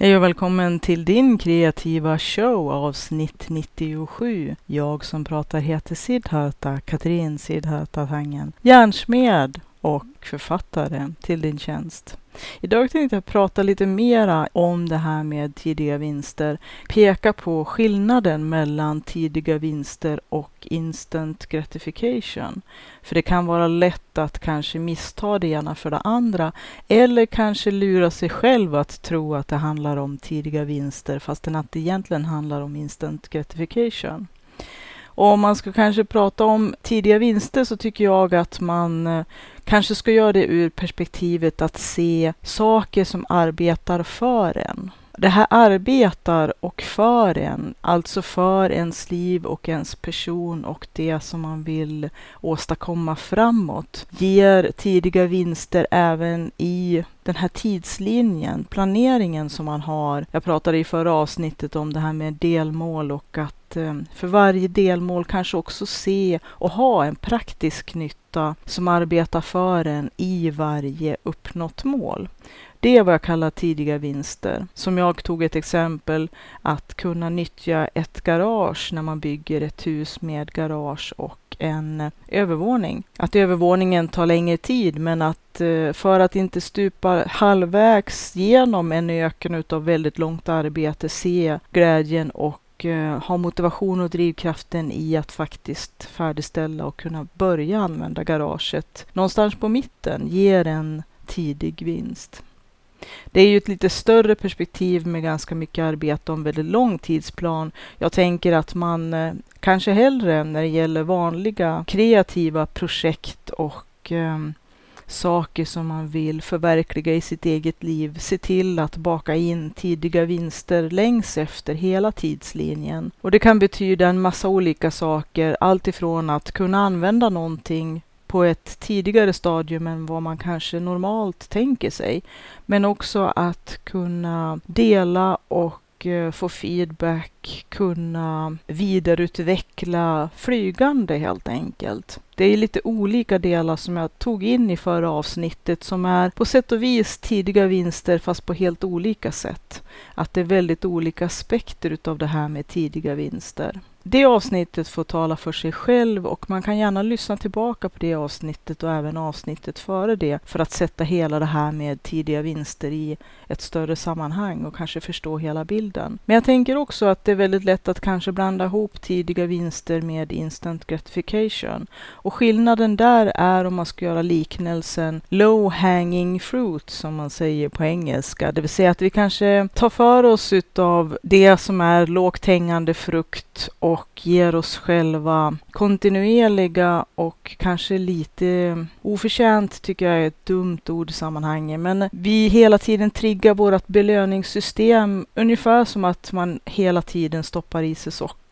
Hej och välkommen till din kreativa show avsnitt 97. Jag som pratar heter Siddharta, Katrin Siddharta Tangen, järnsmed och författare till din tjänst. Idag tänkte jag prata lite mera om det här med tidiga vinster. Peka på skillnaden mellan tidiga vinster och instant gratification. För det kan vara lätt att kanske missta det ena för det andra. Eller kanske lura sig själv att tro att det handlar om tidiga vinster fastän att det egentligen handlar om instant gratification. Och om man ska kanske prata om tidiga vinster så tycker jag att man eh, kanske ska göra det ur perspektivet att se saker som arbetar för en. Det här arbetar och för en, alltså för ens liv och ens person och det som man vill åstadkomma framåt, ger tidiga vinster även i den här tidslinjen, planeringen som man har. Jag pratade i förra avsnittet om det här med delmål och att eh, för varje delmål kanske också se och ha en praktisk nytta som arbetar för en i varje uppnått mål. Det är vad jag kallar tidiga vinster. Som jag tog ett exempel att kunna nyttja ett garage när man bygger ett hus med garage och en övervåning. Att övervåningen tar längre tid men att eh, för att inte stupa halvvägs genom en öken utav väldigt långt arbete se glädjen och eh, ha motivation och drivkraften i att faktiskt färdigställa och kunna börja använda garaget någonstans på mitten ger en tidig vinst. Det är ju ett lite större perspektiv med ganska mycket arbete och en väldigt lång tidsplan. Jag tänker att man eh, kanske hellre när det gäller vanliga kreativa projekt och eh, saker som man vill förverkliga i sitt eget liv, se till att baka in tidiga vinster längs efter hela tidslinjen. Och det kan betyda en massa olika saker, allt ifrån att kunna använda någonting på ett tidigare stadium än vad man kanske normalt tänker sig. Men också att kunna dela och eh, få feedback, kunna vidareutveckla flygande helt enkelt. Det är lite olika delar som jag tog in i förra avsnittet som är på sätt och vis tidiga vinster fast på helt olika sätt. Att det är väldigt olika aspekter utav det här med tidiga vinster. Det avsnittet får tala för sig själv och man kan gärna lyssna tillbaka på det avsnittet och även avsnittet före det för att sätta hela det här med tidiga vinster i ett större sammanhang och kanske förstå hela bilden. Men jag tänker också att det är väldigt lätt att kanske blanda ihop tidiga vinster med instant gratification. Och skillnaden där är om man ska göra liknelsen low hanging fruit som man säger på engelska, det vill säga att vi kanske tar för oss utav det som är lågt hängande frukt och ger oss själva kontinuerliga och kanske lite oförtjänt tycker jag är ett dumt ord i sammanhanget. Men vi hela tiden triggar vårt belöningssystem ungefär som att man hela tiden stoppar i sig socker.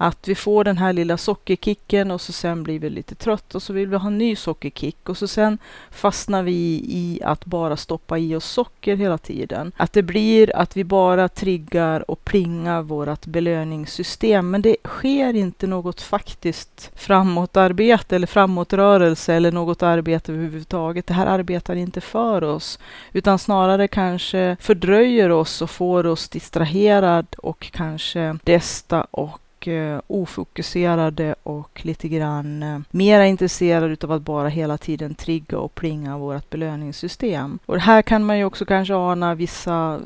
Att vi får den här lilla sockerkicken och så sen blir vi lite trött och så vill vi ha en ny sockerkick och så sen fastnar vi i att bara stoppa i oss socker hela tiden. Att det blir att vi bara triggar och plingar vårt belöningssystem. Men det sker inte något faktiskt framåtarbete eller framåtrörelse eller något arbete överhuvudtaget. Det här arbetar inte för oss utan snarare kanske fördröjer oss och får oss distraherad och kanske desta och eh, ofokuserade och lite grann eh, mera intresserade utav att bara hela tiden trigga och plinga vårt belöningssystem. Och här kan man ju också kanske ana vissa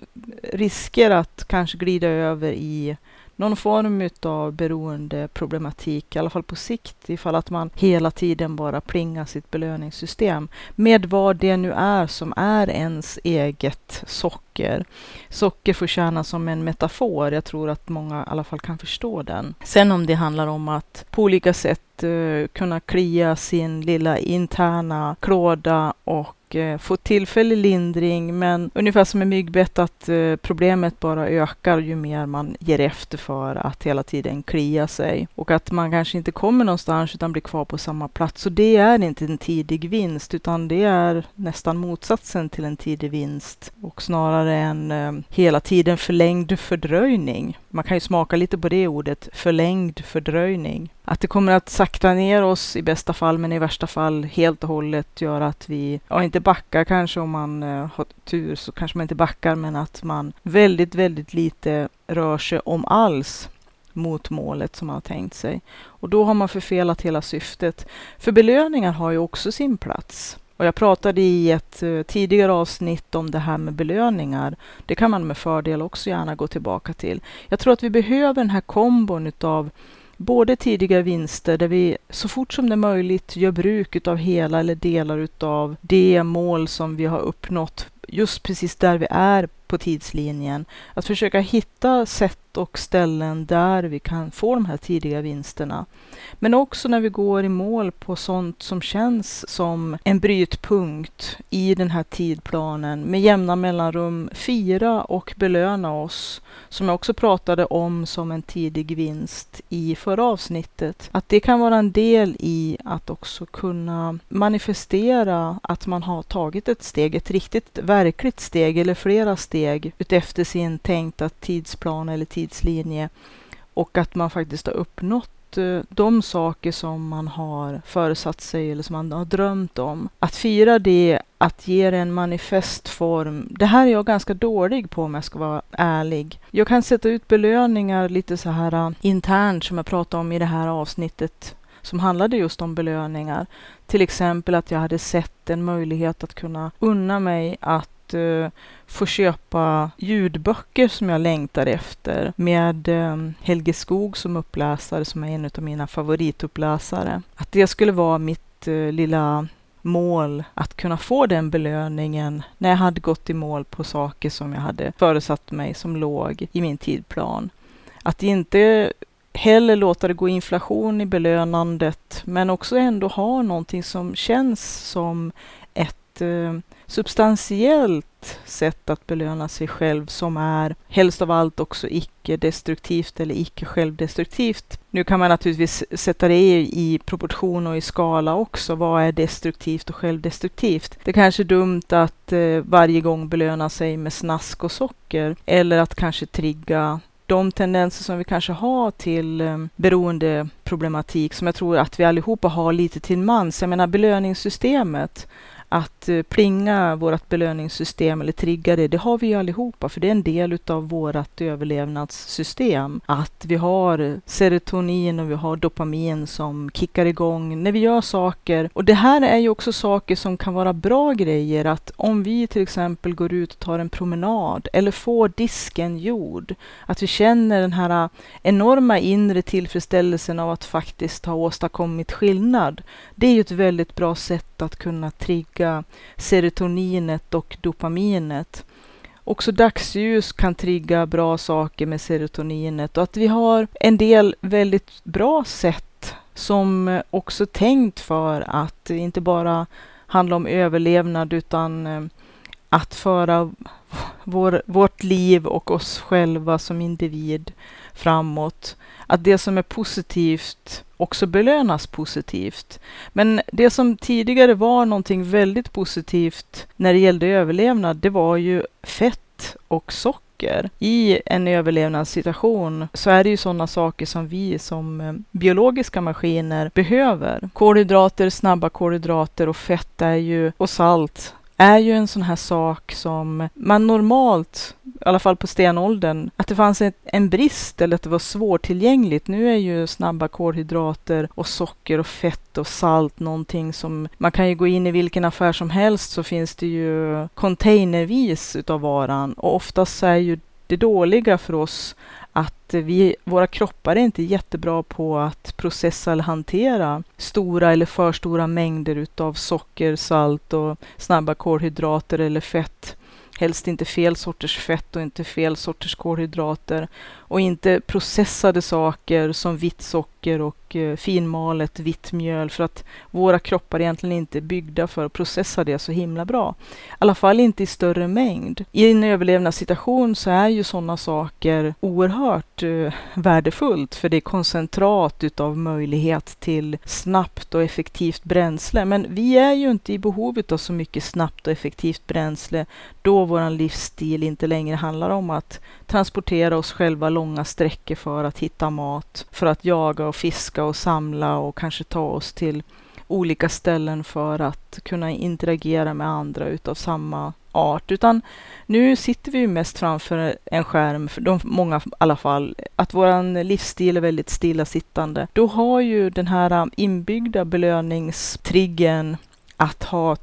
risker att kanske glida över i någon form av beroendeproblematik, i alla fall på sikt, ifall att man hela tiden bara plingar sitt belöningssystem med vad det nu är som är ens eget socker. Socker får tjäna som en metafor. Jag tror att många i alla fall kan förstå den. Sen om det handlar om att på olika sätt uh, kunna klia sin lilla interna klåda och Eh, få tillfällig lindring. Men ungefär som med myggbett att eh, problemet bara ökar ju mer man ger efter för att hela tiden klia sig. Och att man kanske inte kommer någonstans utan blir kvar på samma plats. Så det är inte en tidig vinst utan det är nästan motsatsen till en tidig vinst. Och snarare en eh, hela tiden förlängd fördröjning. Man kan ju smaka lite på det ordet, förlängd fördröjning att det kommer att sakta ner oss i bästa fall, men i värsta fall helt och hållet göra att vi, ja inte backar kanske om man eh, har tur så kanske man inte backar, men att man väldigt, väldigt lite rör sig om alls mot målet som man har tänkt sig. Och då har man förfelat hela syftet. För belöningar har ju också sin plats. Och jag pratade i ett eh, tidigare avsnitt om det här med belöningar. Det kan man med fördel också gärna gå tillbaka till. Jag tror att vi behöver den här kombon utav både tidiga vinster där vi så fort som det är möjligt gör bruk av hela eller delar utav det mål som vi har uppnått just precis där vi är på tidslinjen. Att försöka hitta sätt och ställen där vi kan få de här tidiga vinsterna. Men också när vi går i mål på sånt som känns som en brytpunkt i den här tidplanen med jämna mellanrum fira och belöna oss som jag också pratade om som en tidig vinst i förra avsnittet. Att det kan vara en del i att också kunna manifestera att man har tagit ett steg, ett riktigt verkligt steg eller flera steg utefter sin tänkta tidsplan eller tidslinje och att man faktiskt har uppnått eh, de saker som man har föresatt sig eller som man har drömt om, att fira det, att ge det en manifest form. Det här är jag ganska dålig på om jag ska vara ärlig. Jag kan sätta ut belöningar lite så här eh, internt som jag pratade om i det här avsnittet som handlade just om belöningar. Till exempel att jag hade sett en möjlighet att kunna unna mig att eh, få köpa ljudböcker som jag längtar efter med eh, Helge Skog som uppläsare som är en av mina favorituppläsare. Att det skulle vara mitt eh, lilla mål att kunna få den belöningen när jag hade gått i mål på saker som jag hade föresatt mig som låg i min tidplan. Att inte heller låta det gå inflation i belönandet men också ändå ha någonting som känns som ett eh, substantiellt sätt att belöna sig själv som är helst av allt också icke-destruktivt eller icke-självdestruktivt. Nu kan man naturligtvis sätta det i proportion och i skala också. Vad är destruktivt och självdestruktivt? Det är kanske är dumt att eh, varje gång belöna sig med snask och socker eller att kanske trigga de tendenser som vi kanske har till eh, beroendeproblematik som jag tror att vi allihopa har lite till mans. Jag menar belöningssystemet att eh, plinga vårt belöningssystem eller trigga det, det har vi ju allihopa, för det är en del utav vårt överlevnadssystem. Att vi har serotonin och vi har dopamin som kickar igång när vi gör saker. Och det här är ju också saker som kan vara bra grejer, att om vi till exempel går ut och tar en promenad eller får disken gjord, att vi känner den här enorma inre tillfredsställelsen av att faktiskt ha åstadkommit skillnad. Det är ju ett väldigt bra sätt att kunna trigga trigga serotoninet och dopaminet. Också dagsljus kan trigga bra saker med serotoninet och att vi har en del väldigt bra sätt som också tänkt för att inte bara handla om överlevnad utan eh, att föra vår, vårt liv och oss själva som individ framåt. Att det som är positivt också belönas positivt. Men det som tidigare var någonting väldigt positivt när det gällde överlevnad, det var ju fett och socker. I en överlevnadssituation så är det ju sådana saker som vi som eh, biologiska maskiner behöver. Kolhydrater, snabba kolhydrater och fett är ju, och salt är ju en sån här sak som man normalt, i alla fall på stenåldern, att det fanns ett, en brist eller att det var svårtillgängligt. Nu är ju snabba kolhydrater och socker och fett och salt någonting som man kan ju gå in i vilken affär som helst så finns det ju containervis utav varan och oftast är ju det dåliga för oss att vi, våra kroppar är inte jättebra på att processa eller hantera stora eller för stora mängder utav socker, salt och snabba kolhydrater eller fett. Helst inte fel sorters fett och inte fel sorters kolhydrater. Och inte processade saker som vitt socker och Eh, finmalet vitt mjöl för att våra kroppar egentligen inte är byggda för att processa det så himla bra. I alla fall inte i större mängd. I en överlevnadssituation så är ju sådana saker oerhört eh, värdefullt för det är koncentrat utav möjlighet till snabbt och effektivt bränsle. Men vi är ju inte i behovet av så mycket snabbt och effektivt bränsle då vår livsstil inte längre handlar om att transportera oss själva långa sträckor för att hitta mat, för att jaga och fiska och samla och kanske ta oss till olika ställen för att kunna interagera med andra utav samma art, utan nu sitter vi ju mest framför en skärm, för de många i alla fall, att våran livsstil är väldigt stillasittande. Då har ju den här inbyggda belöningstriggen att ha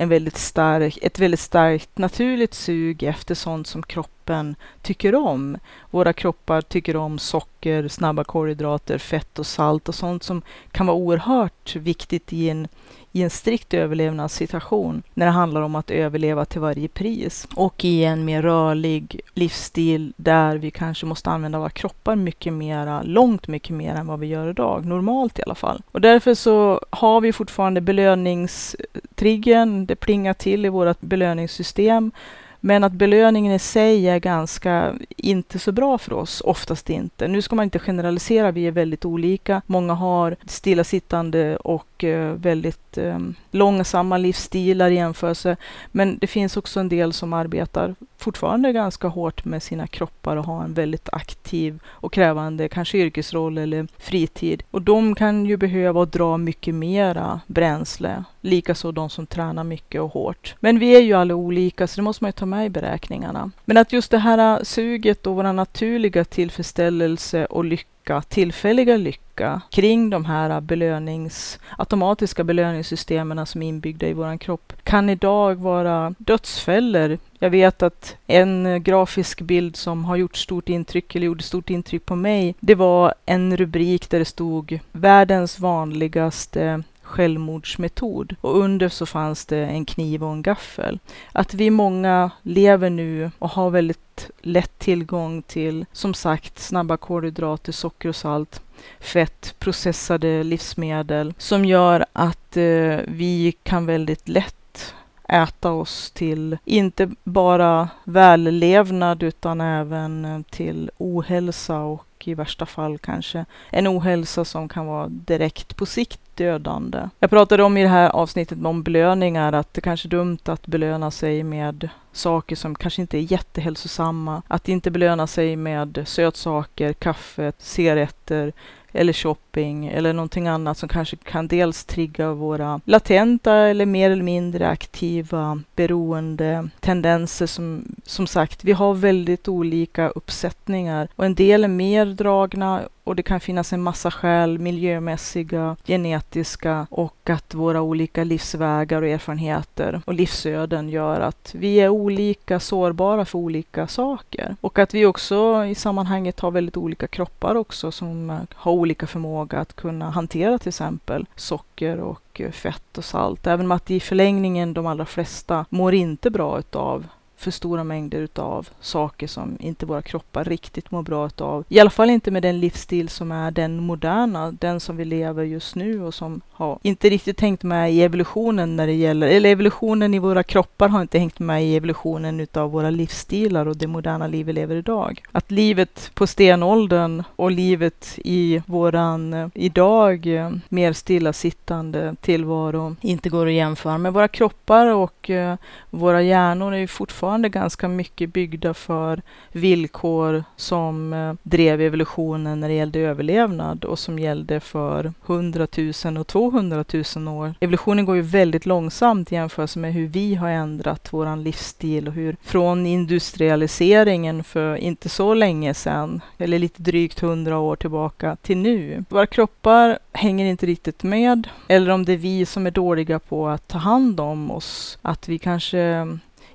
en väldigt stark, ett väldigt starkt naturligt sug efter sånt som kroppen tycker om. Våra kroppar tycker om socker, snabba kolhydrater, fett och salt och sånt som kan vara oerhört viktigt i en i en strikt överlevnadssituation när det handlar om att överleva till varje pris och i en mer rörlig livsstil där vi kanske måste använda våra kroppar mycket mera, långt mycket mer än vad vi gör idag, normalt i alla fall. Och därför så har vi fortfarande belöningstriggen, det plingar till i vårt belöningssystem men att belöningen i sig är ganska inte så bra för oss, oftast inte. Nu ska man inte generalisera, vi är väldigt olika. Många har stillasittande och Eh, väldigt eh, långsamma livsstilar i jämförelse. Men det finns också en del som arbetar fortfarande ganska hårt med sina kroppar och har en väldigt aktiv och krävande kanske yrkesroll eller fritid. Och de kan ju behöva dra mycket mera bränsle. Likaså de som tränar mycket och hårt. Men vi är ju alla olika så det måste man ju ta med i beräkningarna. Men att just det här suget och vår naturliga tillfredsställelse och lycka, tillfälliga lycka kring de här belönings, automatiska belöningssystemen som är inbyggda i vår kropp kan idag vara dödsfällor. Jag vet att en grafisk bild som har gjort stort intryck, eller gjorde stort intryck på mig, det var en rubrik där det stod världens vanligaste självmordsmetod och under så fanns det en kniv och en gaffel. Att vi många lever nu och har väldigt lätt tillgång till, som sagt, snabba kolhydrater, socker och salt, fett, processade livsmedel som gör att eh, vi kan väldigt lätt äta oss till inte bara vällevnad utan även eh, till ohälsa och i värsta fall kanske en ohälsa som kan vara direkt på sikt dödande. Jag pratade om i det här avsnittet om belöningar att det kanske är dumt att belöna sig med saker som kanske inte är jättehälsosamma. Att inte belöna sig med sötsaker, kaffe, cigaretter eller shopping eller någonting annat som kanske kan dels trigga våra latenta eller mer eller mindre aktiva beroende tendenser som, som sagt, vi har väldigt olika uppsättningar och en del är mer dragna och det kan finnas en massa skäl, miljömässiga, genetiska och att våra olika livsvägar och erfarenheter och livsöden gör att vi är olika sårbara för olika saker. Och att vi också i sammanhanget har väldigt olika kroppar också som har olika förmåga att kunna hantera till exempel socker och fett och salt. Även om att i förlängningen de allra flesta mår inte bra utav för stora mängder utav saker som inte våra kroppar riktigt mår bra utav. I alla fall inte med den livsstil som är den moderna, den som vi lever just nu och som har inte riktigt tänkt med i evolutionen när det gäller, eller evolutionen i våra kroppar har inte hängt med i evolutionen utav våra livsstilar och det moderna liv vi lever idag. Att livet på stenåldern och livet i våran eh, idag eh, mer stillasittande tillvaro inte går att jämföra med våra kroppar och eh, våra hjärnor är ju fortfarande fortfarande ganska mycket byggda för villkor som eh, drev evolutionen när det gällde överlevnad och som gällde för 100 000 och 200 000 år. Evolutionen går ju väldigt långsamt jämfört med hur vi har ändrat våran livsstil och hur från industrialiseringen för inte så länge sedan, eller lite drygt 100 år tillbaka till nu. Våra kroppar hänger inte riktigt med, eller om det är vi som är dåliga på att ta hand om oss, att vi kanske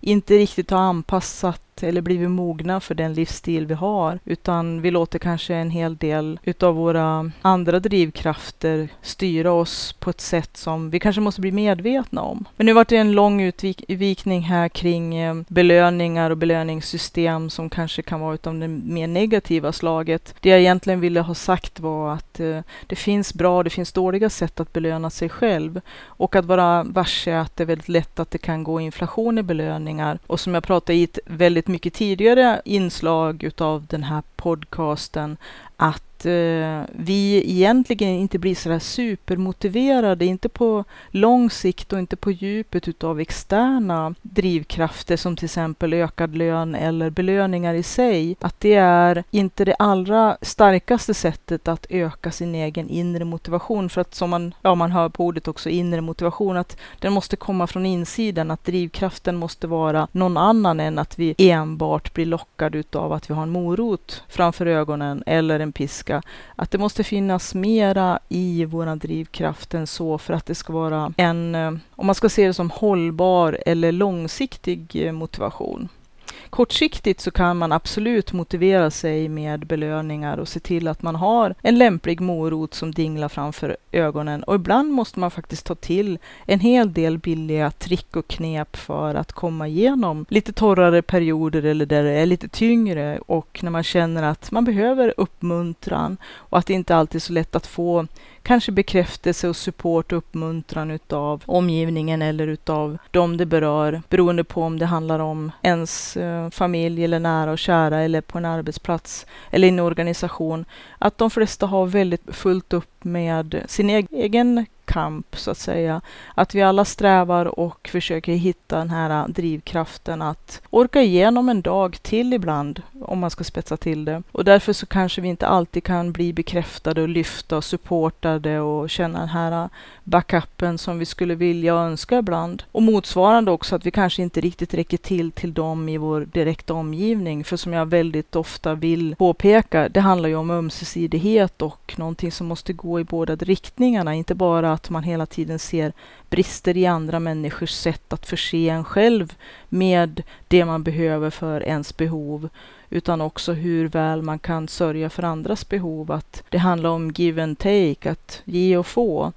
inte riktigt har anpassat eller blivit mogna för den livsstil vi har, utan vi låter kanske en hel del utav våra andra drivkrafter styra oss på ett sätt som vi kanske måste bli medvetna om. Men nu vart det en lång utvikning här kring eh, belöningar och belöningssystem som kanske kan vara utav det mer negativa slaget. Det jag egentligen ville ha sagt var att eh, det finns bra och det finns dåliga sätt att belöna sig själv och att vara varse att det är väldigt lätt att det kan gå inflation i belöningar och som jag pratade i ett väldigt mycket tidigare inslag utav den här podcasten att eh, vi egentligen inte blir sådär supermotiverade, inte på lång sikt och inte på djupet utav externa drivkrafter som till exempel ökad lön eller belöningar i sig. Att det är inte det allra starkaste sättet att öka sin egen inre motivation. För att som man, ja, man hör på ordet också, inre motivation, att den måste komma från insidan, att drivkraften måste vara någon annan än att vi enbart blir lockade utav att vi har en morot framför ögonen eller en piska. Att det måste finnas mera i våran drivkraft än så för att det ska vara en, eh, om man ska se det som hållbar eller långsiktig eh, motivation. Kortsiktigt så kan man absolut motivera sig med belöningar och se till att man har en lämplig morot som dinglar framför ögonen. Och ibland måste man faktiskt ta till en hel del billiga trick och knep för att komma igenom lite torrare perioder eller där det är lite tyngre och när man känner att man behöver uppmuntran och att det inte alltid är så lätt att få kanske bekräftelse och support och uppmuntran utav omgivningen eller utav dem det berör, beroende på om det handlar om ens eh, familj eller nära och kära eller på en arbetsplats eller i en organisation. Att de flesta har väldigt fullt upp med sin egen kamp så att säga. Att vi alla strävar och försöker hitta den här äh, drivkraften att orka igenom en dag till ibland, om man ska spetsa till det. Och därför så kanske vi inte alltid kan bli bekräftade och lyfta och supportade och känna den här äh, backupen som vi skulle vilja och önska ibland. Och motsvarande också att vi kanske inte riktigt räcker till till dem i vår direkta omgivning. För som jag väldigt ofta vill påpeka, det handlar ju om ömsesidighet och någonting som måste gå i båda riktningarna, inte bara att man hela tiden ser brister i andra människors sätt att förse en själv med det man behöver för ens behov, utan också hur väl man kan sörja för andras behov. Att det handlar om give and take, att ge och få.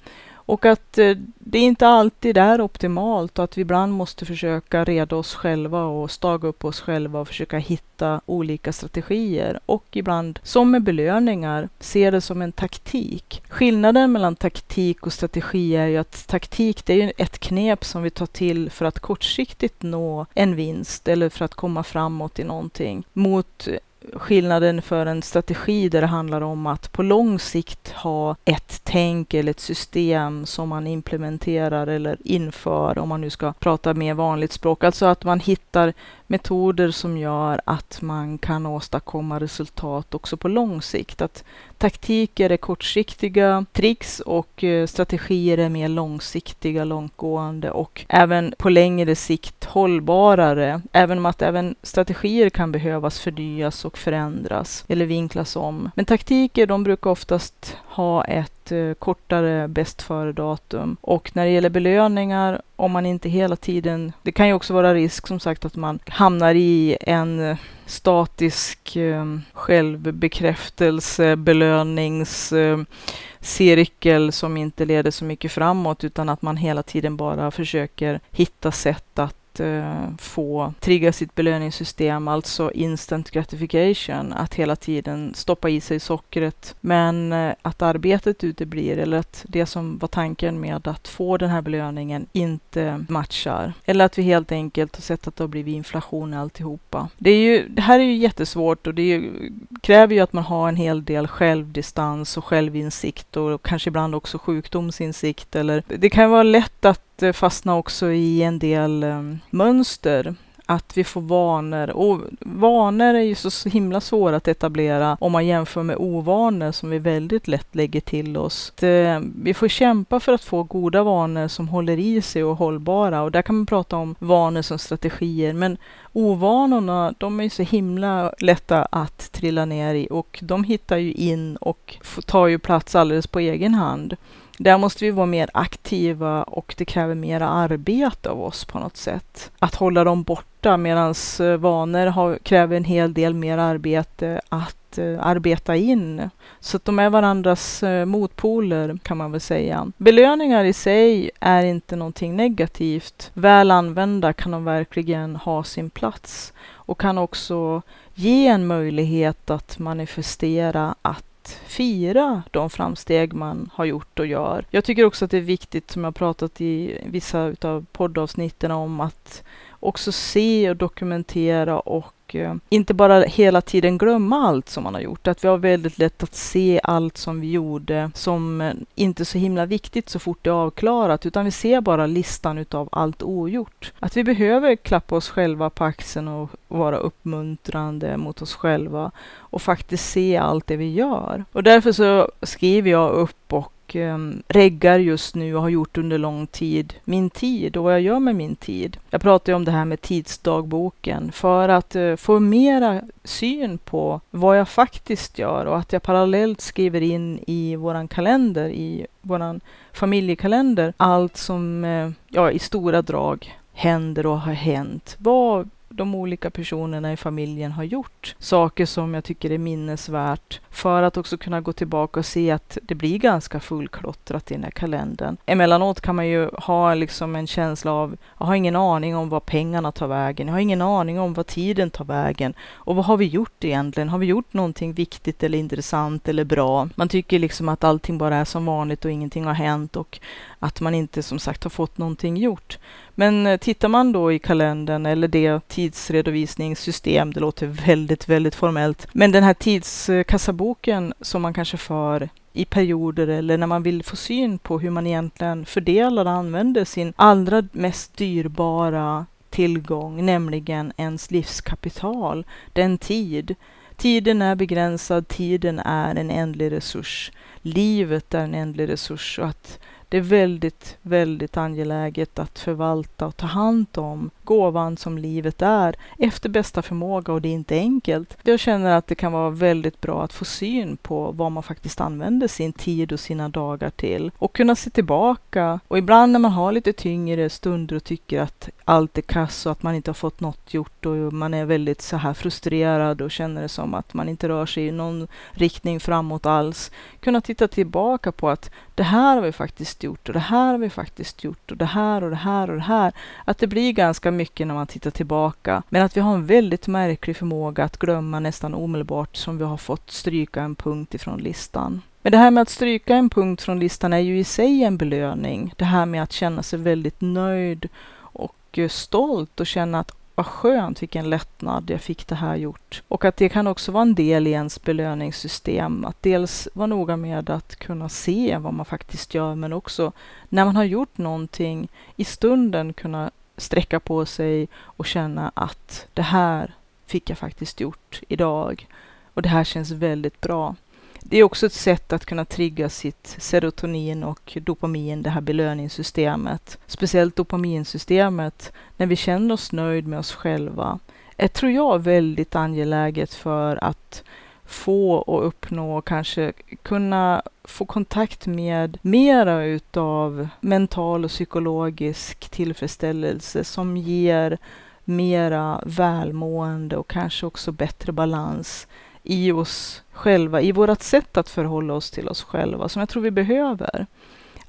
Och att eh, det inte alltid är optimalt och att vi ibland måste försöka reda oss själva och staga upp oss själva och försöka hitta olika strategier. Och ibland, som med belöningar, se det som en taktik. Skillnaden mellan taktik och strategi är ju att taktik, det är ju ett knep som vi tar till för att kortsiktigt nå en vinst eller för att komma framåt i någonting. Mot skillnaden för en strategi där det handlar om att på lång sikt ha ett tänk eller ett system som man implementerar eller inför, om man nu ska prata mer vanligt språk. Alltså att man hittar metoder som gör att man kan åstadkomma resultat också på lång sikt. Att taktiker är kortsiktiga tricks och eh, strategier är mer långsiktiga, långtgående och även på längre sikt hållbarare. Även om att även strategier kan behövas förnyas och förändras eller vinklas om. Men taktiker, de brukar oftast ha ett eh, kortare bäst före-datum. Och när det gäller belöningar, om man inte hela tiden... Det kan ju också vara risk som sagt att man hamnar i en eh, statisk eh, självbekräftelse, belöningscirkel eh, som inte leder så mycket framåt utan att man hela tiden bara försöker hitta sätt att eh, få trigga sitt belöningssystem, alltså instant gratification, att hela tiden stoppa i sig sockret. Men eh, att arbetet uteblir eller att det som var tanken med att få den här belöningen inte matchar. Eller att vi helt enkelt har sett att det har blivit inflation i alltihopa. Det, är ju, det här är ju jättesvårt och det ju, kräver ju att man har en hel del självdistans och självinsikt och kanske ibland också sjukdomsinsikt. Eller, det kan vara lätt att Eh, fastna också i en del um, mönster. Att vi får vanor. Och vanor är ju så himla svåra att etablera om man jämför med ovanor som vi väldigt lätt lägger till oss. Det, eh, vi får kämpa för att få goda vanor som håller i sig och hållbara. Och där kan man prata om vanor som strategier. Men ovanorna, de är ju så himla lätta att trilla ner i och de hittar ju in och tar ju plats alldeles på egen hand. Där måste vi vara mer aktiva och det kräver mer arbete av oss på något sätt. Att hålla dem borta medan eh, vanor har, kräver en hel del mer arbete att uh, arbeta in. Så att de är varandras uh, motpoler kan man väl säga. Belöningar i sig är inte någonting negativt. Väl använda kan de verkligen ha sin plats och kan också ge en möjlighet att manifestera att fira de framsteg man har gjort och gör. Jag tycker också att det är viktigt, som jag pratat i vissa av poddavsnitten om, att också se och dokumentera och eh, inte bara hela tiden glömma allt som man har gjort. Att vi har väldigt lätt att se allt som vi gjorde som eh, inte så himla viktigt så fort det är avklarat, utan vi ser bara listan utav allt ogjort. Att vi behöver klappa oss själva på axeln och vara uppmuntrande mot oss själva och faktiskt se allt det vi gör. Och därför så skriver jag upp och och um, reggar just nu och har gjort under lång tid min tid och vad jag gör med min tid. Jag pratar ju om det här med tidsdagboken för att uh, få mera syn på vad jag faktiskt gör och att jag parallellt skriver in i våran kalender, i våran familjekalender, allt som uh, ja, i stora drag händer och har hänt. Vad de olika personerna i familjen har gjort. Saker som jag tycker är minnesvärt för att också kunna gå tillbaka och se att det blir ganska fullklottrat i den här kalendern. Emellanåt kan man ju ha liksom en känsla av, jag har ingen aning om vad pengarna tar vägen, jag har ingen aning om vad tiden tar vägen och vad har vi gjort egentligen? Har vi gjort någonting viktigt eller intressant eller bra? Man tycker liksom att allting bara är som vanligt och ingenting har hänt och att man inte som sagt har fått någonting gjort. Men eh, tittar man då i kalendern eller det tidsredovisningssystem, det låter väldigt, väldigt formellt, men den här tidskassaboken som man kanske för i perioder eller när man vill få syn på hur man egentligen fördelar och använder sin allra mest dyrbara tillgång, nämligen ens livskapital, den tid. Tiden är begränsad, tiden är en ändlig resurs. Livet är en ändlig resurs och att det är väldigt, väldigt angeläget att förvalta och ta hand om gåvan som livet är efter bästa förmåga och det är inte enkelt. Jag känner att det kan vara väldigt bra att få syn på vad man faktiskt använder sin tid och sina dagar till och kunna se tillbaka och ibland när man har lite tyngre stunder och tycker att allt är kass och att man inte har fått något gjort och man är väldigt så här frustrerad och känner det som att man inte rör sig i någon riktning framåt alls. Kunna titta tillbaka på att det här har vi faktiskt gjort och det här har vi faktiskt gjort och det här och det här och det här. Att det blir ganska mycket när man tittar tillbaka. Men att vi har en väldigt märklig förmåga att glömma nästan omedelbart som vi har fått stryka en punkt ifrån listan. Men det här med att stryka en punkt från listan är ju i sig en belöning. Det här med att känna sig väldigt nöjd och eh, stolt och känna att vad skönt, vilken lättnad jag fick det här gjort. Och att det kan också vara en del i ens belöningssystem. Att dels vara noga med att kunna se vad man faktiskt gör, men också när man har gjort någonting i stunden kunna sträcka på sig och känna att det här fick jag faktiskt gjort idag. Och det här känns väldigt bra. Det är också ett sätt att kunna trigga sitt serotonin och dopamin, det här belöningssystemet. Speciellt dopaminsystemet, när vi känner oss nöjd med oss själva, är, tror jag, väldigt angeläget för att få och uppnå och kanske kunna få kontakt med mera utav mental och psykologisk tillfredsställelse som ger mera välmående och kanske också bättre balans i oss själva, i vårt sätt att förhålla oss till oss själva, som jag tror vi behöver.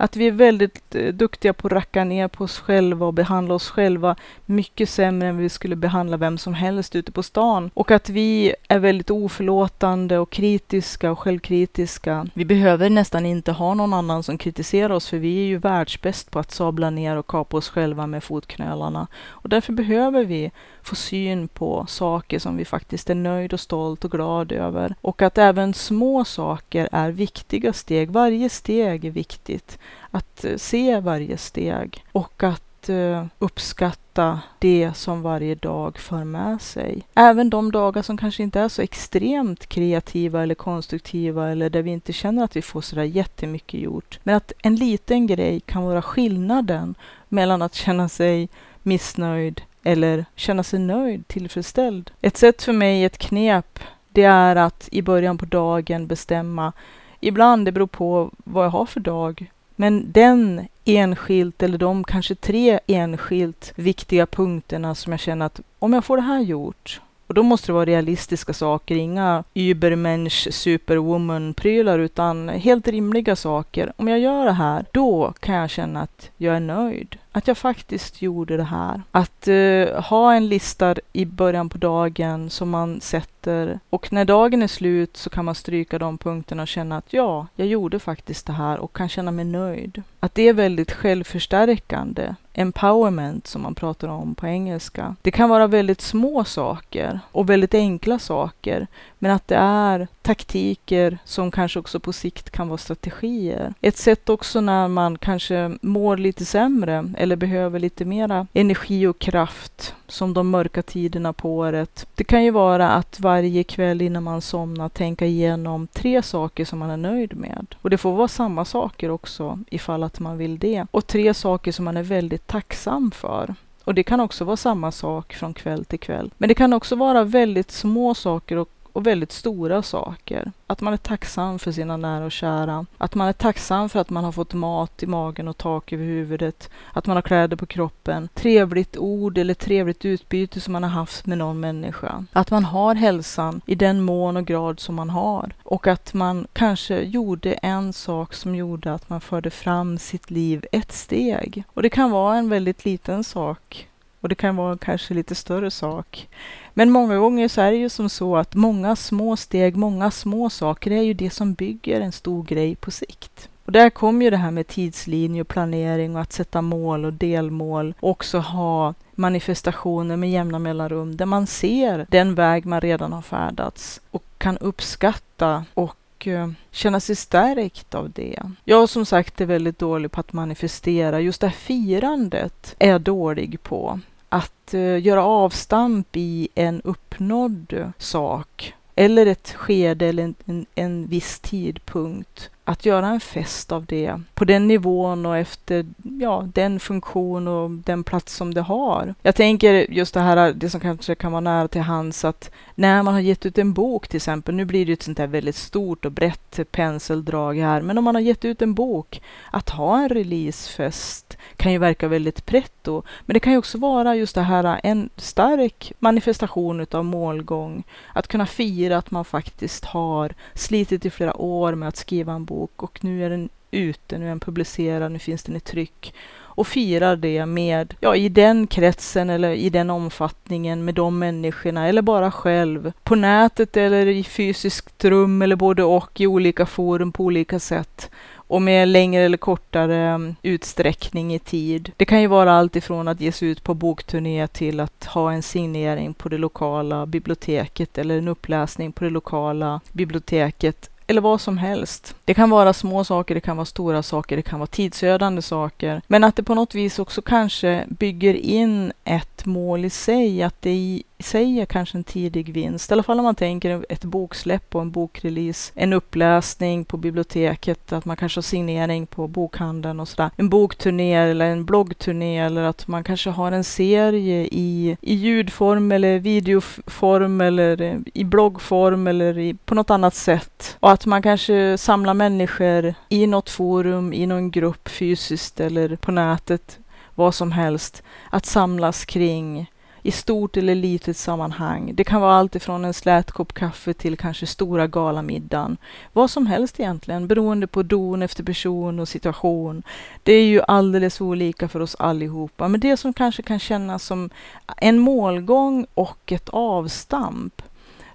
Att vi är väldigt eh, duktiga på att racka ner på oss själva och behandla oss själva mycket sämre än vi skulle behandla vem som helst ute på stan. Och att vi är väldigt oförlåtande och kritiska och självkritiska. Vi behöver nästan inte ha någon annan som kritiserar oss, för vi är ju världsbäst på att sabla ner och kapa oss själva med fotknölarna. Och därför behöver vi få syn på saker som vi faktiskt är nöjd och stolt och glad över. Och att även små saker är viktiga steg. Varje steg är viktigt. Att eh, se varje steg och att eh, uppskatta det som varje dag för med sig. Även de dagar som kanske inte är så extremt kreativa eller konstruktiva eller där vi inte känner att vi får sådär jättemycket gjort. Men att en liten grej kan vara skillnaden mellan att känna sig missnöjd eller känna sig nöjd, tillfredsställd. Ett sätt för mig, ett knep, det är att i början på dagen bestämma. Ibland, det beror på vad jag har för dag, men den enskilt eller de kanske tre enskilt viktiga punkterna som jag känner att om jag får det här gjort och då måste det vara realistiska saker, inga übermensch, superwoman-prylar, utan helt rimliga saker. Om jag gör det här, då kan jag känna att jag är nöjd. Att jag faktiskt gjorde det här. Att uh, ha en lista i början på dagen som man sätter och när dagen är slut så kan man stryka de punkterna och känna att ja, jag gjorde faktiskt det här och kan känna mig nöjd. Att det är väldigt självförstärkande empowerment som man pratar om på engelska. Det kan vara väldigt små saker och väldigt enkla saker, men att det är taktiker som kanske också på sikt kan vara strategier. Ett sätt också när man kanske mår lite sämre eller behöver lite mera energi och kraft som de mörka tiderna på året. Det kan ju vara att varje kväll innan man somnar tänka igenom tre saker som man är nöjd med. Och det får vara samma saker också ifall att man vill det. Och tre saker som man är väldigt tacksam för. Och det kan också vara samma sak från kväll till kväll. Men det kan också vara väldigt små saker och och väldigt stora saker. Att man är tacksam för sina nära och kära. Att man är tacksam för att man har fått mat i magen och tak över huvudet. Att man har kläder på kroppen. Trevligt ord eller trevligt utbyte som man har haft med någon människa. Att man har hälsan i den mån och grad som man har. Och att man kanske gjorde en sak som gjorde att man förde fram sitt liv ett steg. Och det kan vara en väldigt liten sak och det kan vara kanske lite större sak. Men många gånger så är det ju som så att många små steg, många små saker är ju det som bygger en stor grej på sikt. Och där kommer ju det här med tidslinje och planering och att sätta mål och delmål. Och också ha manifestationer med jämna mellanrum där man ser den väg man redan har färdats och kan uppskatta och eh, känna sig stärkt av det. Jag som sagt är väldigt dålig på att manifestera. Just det här firandet är jag dålig på att eh, göra avstamp i en uppnådd sak eller ett skede eller en, en, en viss tidpunkt att göra en fest av det på den nivån och efter ja, den funktion och den plats som det har. Jag tänker just det här, det som kanske kan vara nära till hands, att när man har gett ut en bok till exempel, nu blir det ett sånt där väldigt stort och brett penseldrag här, men om man har gett ut en bok, att ha en releasefest kan ju verka väldigt pretto, men det kan ju också vara just det här, en stark manifestation utav målgång, att kunna fira att man faktiskt har slitit i flera år med att skriva en bok bok och nu är den ute, nu är den publicerad, nu finns den i tryck. Och firar det med, ja, i den kretsen eller i den omfattningen med de människorna eller bara själv. På nätet eller i fysiskt rum eller både och i olika forum på olika sätt. Och med längre eller kortare mm, utsträckning i tid. Det kan ju vara allt ifrån att ge sig ut på bokturné till att ha en signering på det lokala biblioteket eller en uppläsning på det lokala biblioteket eller vad som helst. Det kan vara små saker, det kan vara stora saker, det kan vara tidsödande saker. Men att det på något vis också kanske bygger in ett mål i sig, att det i sig är kanske en tidig vinst. I alla fall om man tänker ett boksläpp och en bokrelease, en uppläsning på biblioteket, att man kanske har signering på bokhandeln och sådär. En bokturné eller en bloggturné eller att man kanske har en serie i, i ljudform eller videoform eller eh, i bloggform eller i, på något annat sätt. Och att man kanske samlar människor i något forum, i någon grupp fysiskt eller på nätet, vad som helst, att samlas kring i stort eller litet sammanhang. Det kan vara allt ifrån en slät kopp kaffe till kanske stora galamiddagen. Vad som helst egentligen, beroende på don efter person och situation. Det är ju alldeles olika för oss allihopa, men det som kanske kan kännas som en målgång och ett avstamp.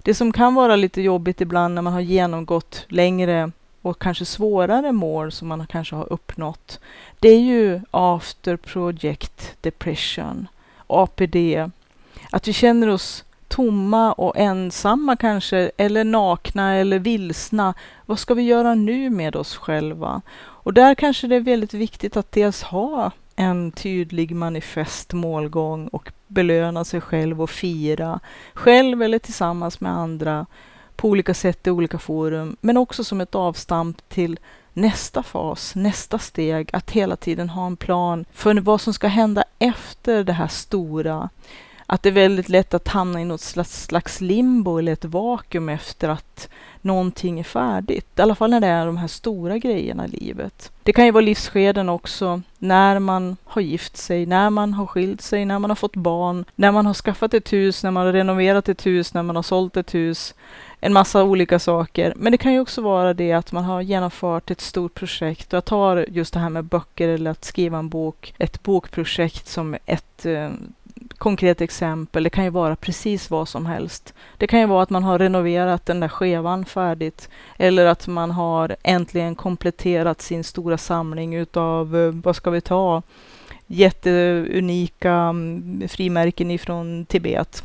Det som kan vara lite jobbigt ibland när man har genomgått längre och kanske svårare mål som man kanske har uppnått. Det är ju after project depression. APD, att vi känner oss tomma och ensamma kanske, eller nakna eller vilsna. Vad ska vi göra nu med oss själva? Och där kanske det är väldigt viktigt att dels ha en tydlig manifest målgång och belöna sig själv och fira, själv eller tillsammans med andra, på olika sätt i olika forum, men också som ett avstamp till nästa fas, nästa steg, att hela tiden ha en plan för vad som ska hända efter det här stora. Att det är väldigt lätt att hamna i något slags, slags limbo eller ett vakuum efter att någonting är färdigt. I alla fall när det är de här stora grejerna i livet. Det kan ju vara livsskeden också, när man har gift sig, när man har skilt sig, när man har fått barn, när man har skaffat ett hus, när man har renoverat ett hus, när man har sålt ett hus, en massa olika saker. Men det kan ju också vara det att man har genomfört ett stort projekt. Jag tar just det här med böcker eller att skriva en bok, ett bokprojekt som ett eh, konkret exempel. Det kan ju vara precis vad som helst. Det kan ju vara att man har renoverat den där skevan färdigt eller att man har äntligen kompletterat sin stora samling utav, eh, vad ska vi ta, jätteunika mm, frimärken ifrån Tibet.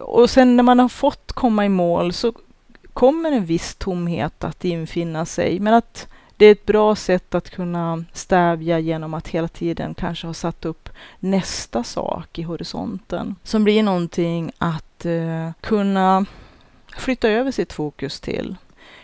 Och sen när man har fått komma i mål så kommer en viss tomhet att infinna sig. Men att det är ett bra sätt att kunna stävja genom att hela tiden kanske ha satt upp nästa sak i horisonten. Som blir någonting att eh, kunna flytta över sitt fokus till.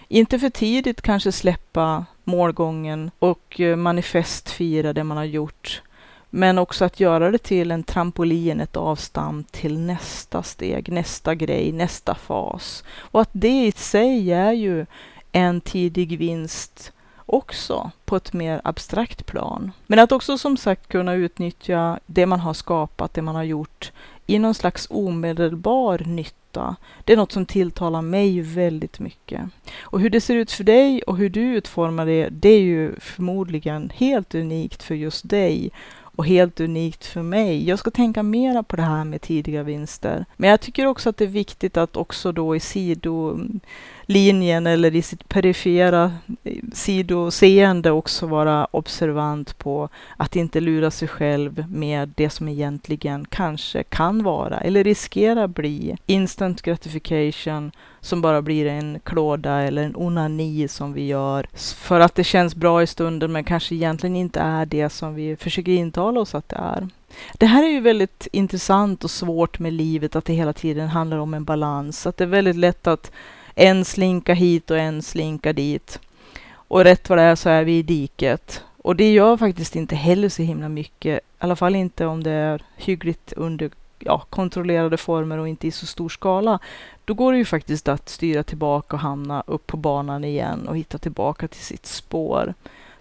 Inte för tidigt kanske släppa målgången och eh, manifestfira det man har gjort. Men också att göra det till en trampolin, ett avstamp till nästa steg, nästa grej, nästa fas. Och att det i sig är ju en tidig vinst också på ett mer abstrakt plan. Men att också som sagt kunna utnyttja det man har skapat, det man har gjort i någon slags omedelbar nytta. Det är något som tilltalar mig väldigt mycket. Och hur det ser ut för dig och hur du utformar det, det är ju förmodligen helt unikt för just dig och helt unikt för mig. Jag ska tänka mera på det här med tidiga vinster. Men jag tycker också att det är viktigt att också då i linjen eller i sitt perifera eh, sidoseende också vara observant på att inte lura sig själv med det som egentligen kanske kan vara eller riskerar bli instant gratification som bara blir en klåda eller en onani som vi gör för att det känns bra i stunden men kanske egentligen inte är det som vi försöker intala oss att det är. Det här är ju väldigt intressant och svårt med livet, att det hela tiden handlar om en balans. Att det är väldigt lätt att en slinka hit och en slinka dit. Och rätt vad det är så är vi i diket. Och det gör faktiskt inte heller så himla mycket. I alla fall inte om det är hyggligt under ja, kontrollerade former och inte i så stor skala, då går det ju faktiskt att styra tillbaka och hamna upp på banan igen och hitta tillbaka till sitt spår,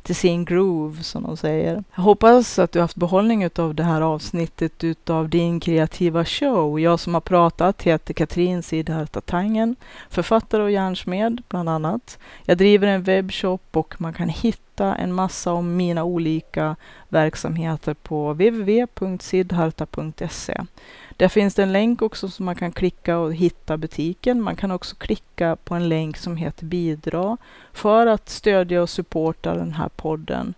till sin groove som de säger. Jag hoppas att du haft behållning av det här avsnittet utav din kreativa show. Jag som har pratat heter Katrin Sidharta Tangen, författare och järnsmed bland annat. Jag driver en webbshop och man kan hitta en massa om mina olika verksamheter på www.sidharta.se. Där finns det en länk också som man kan klicka och hitta butiken. Man kan också klicka på en länk som heter bidra för att stödja och supporta den här podden.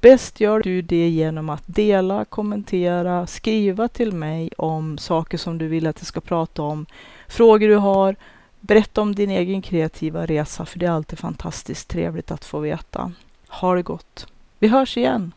Bäst gör du det genom att dela, kommentera, skriva till mig om saker som du vill att jag ska prata om, frågor du har, berätta om din egen kreativa resa, för det är alltid fantastiskt trevligt att få veta. Ha det gott! Vi hörs igen!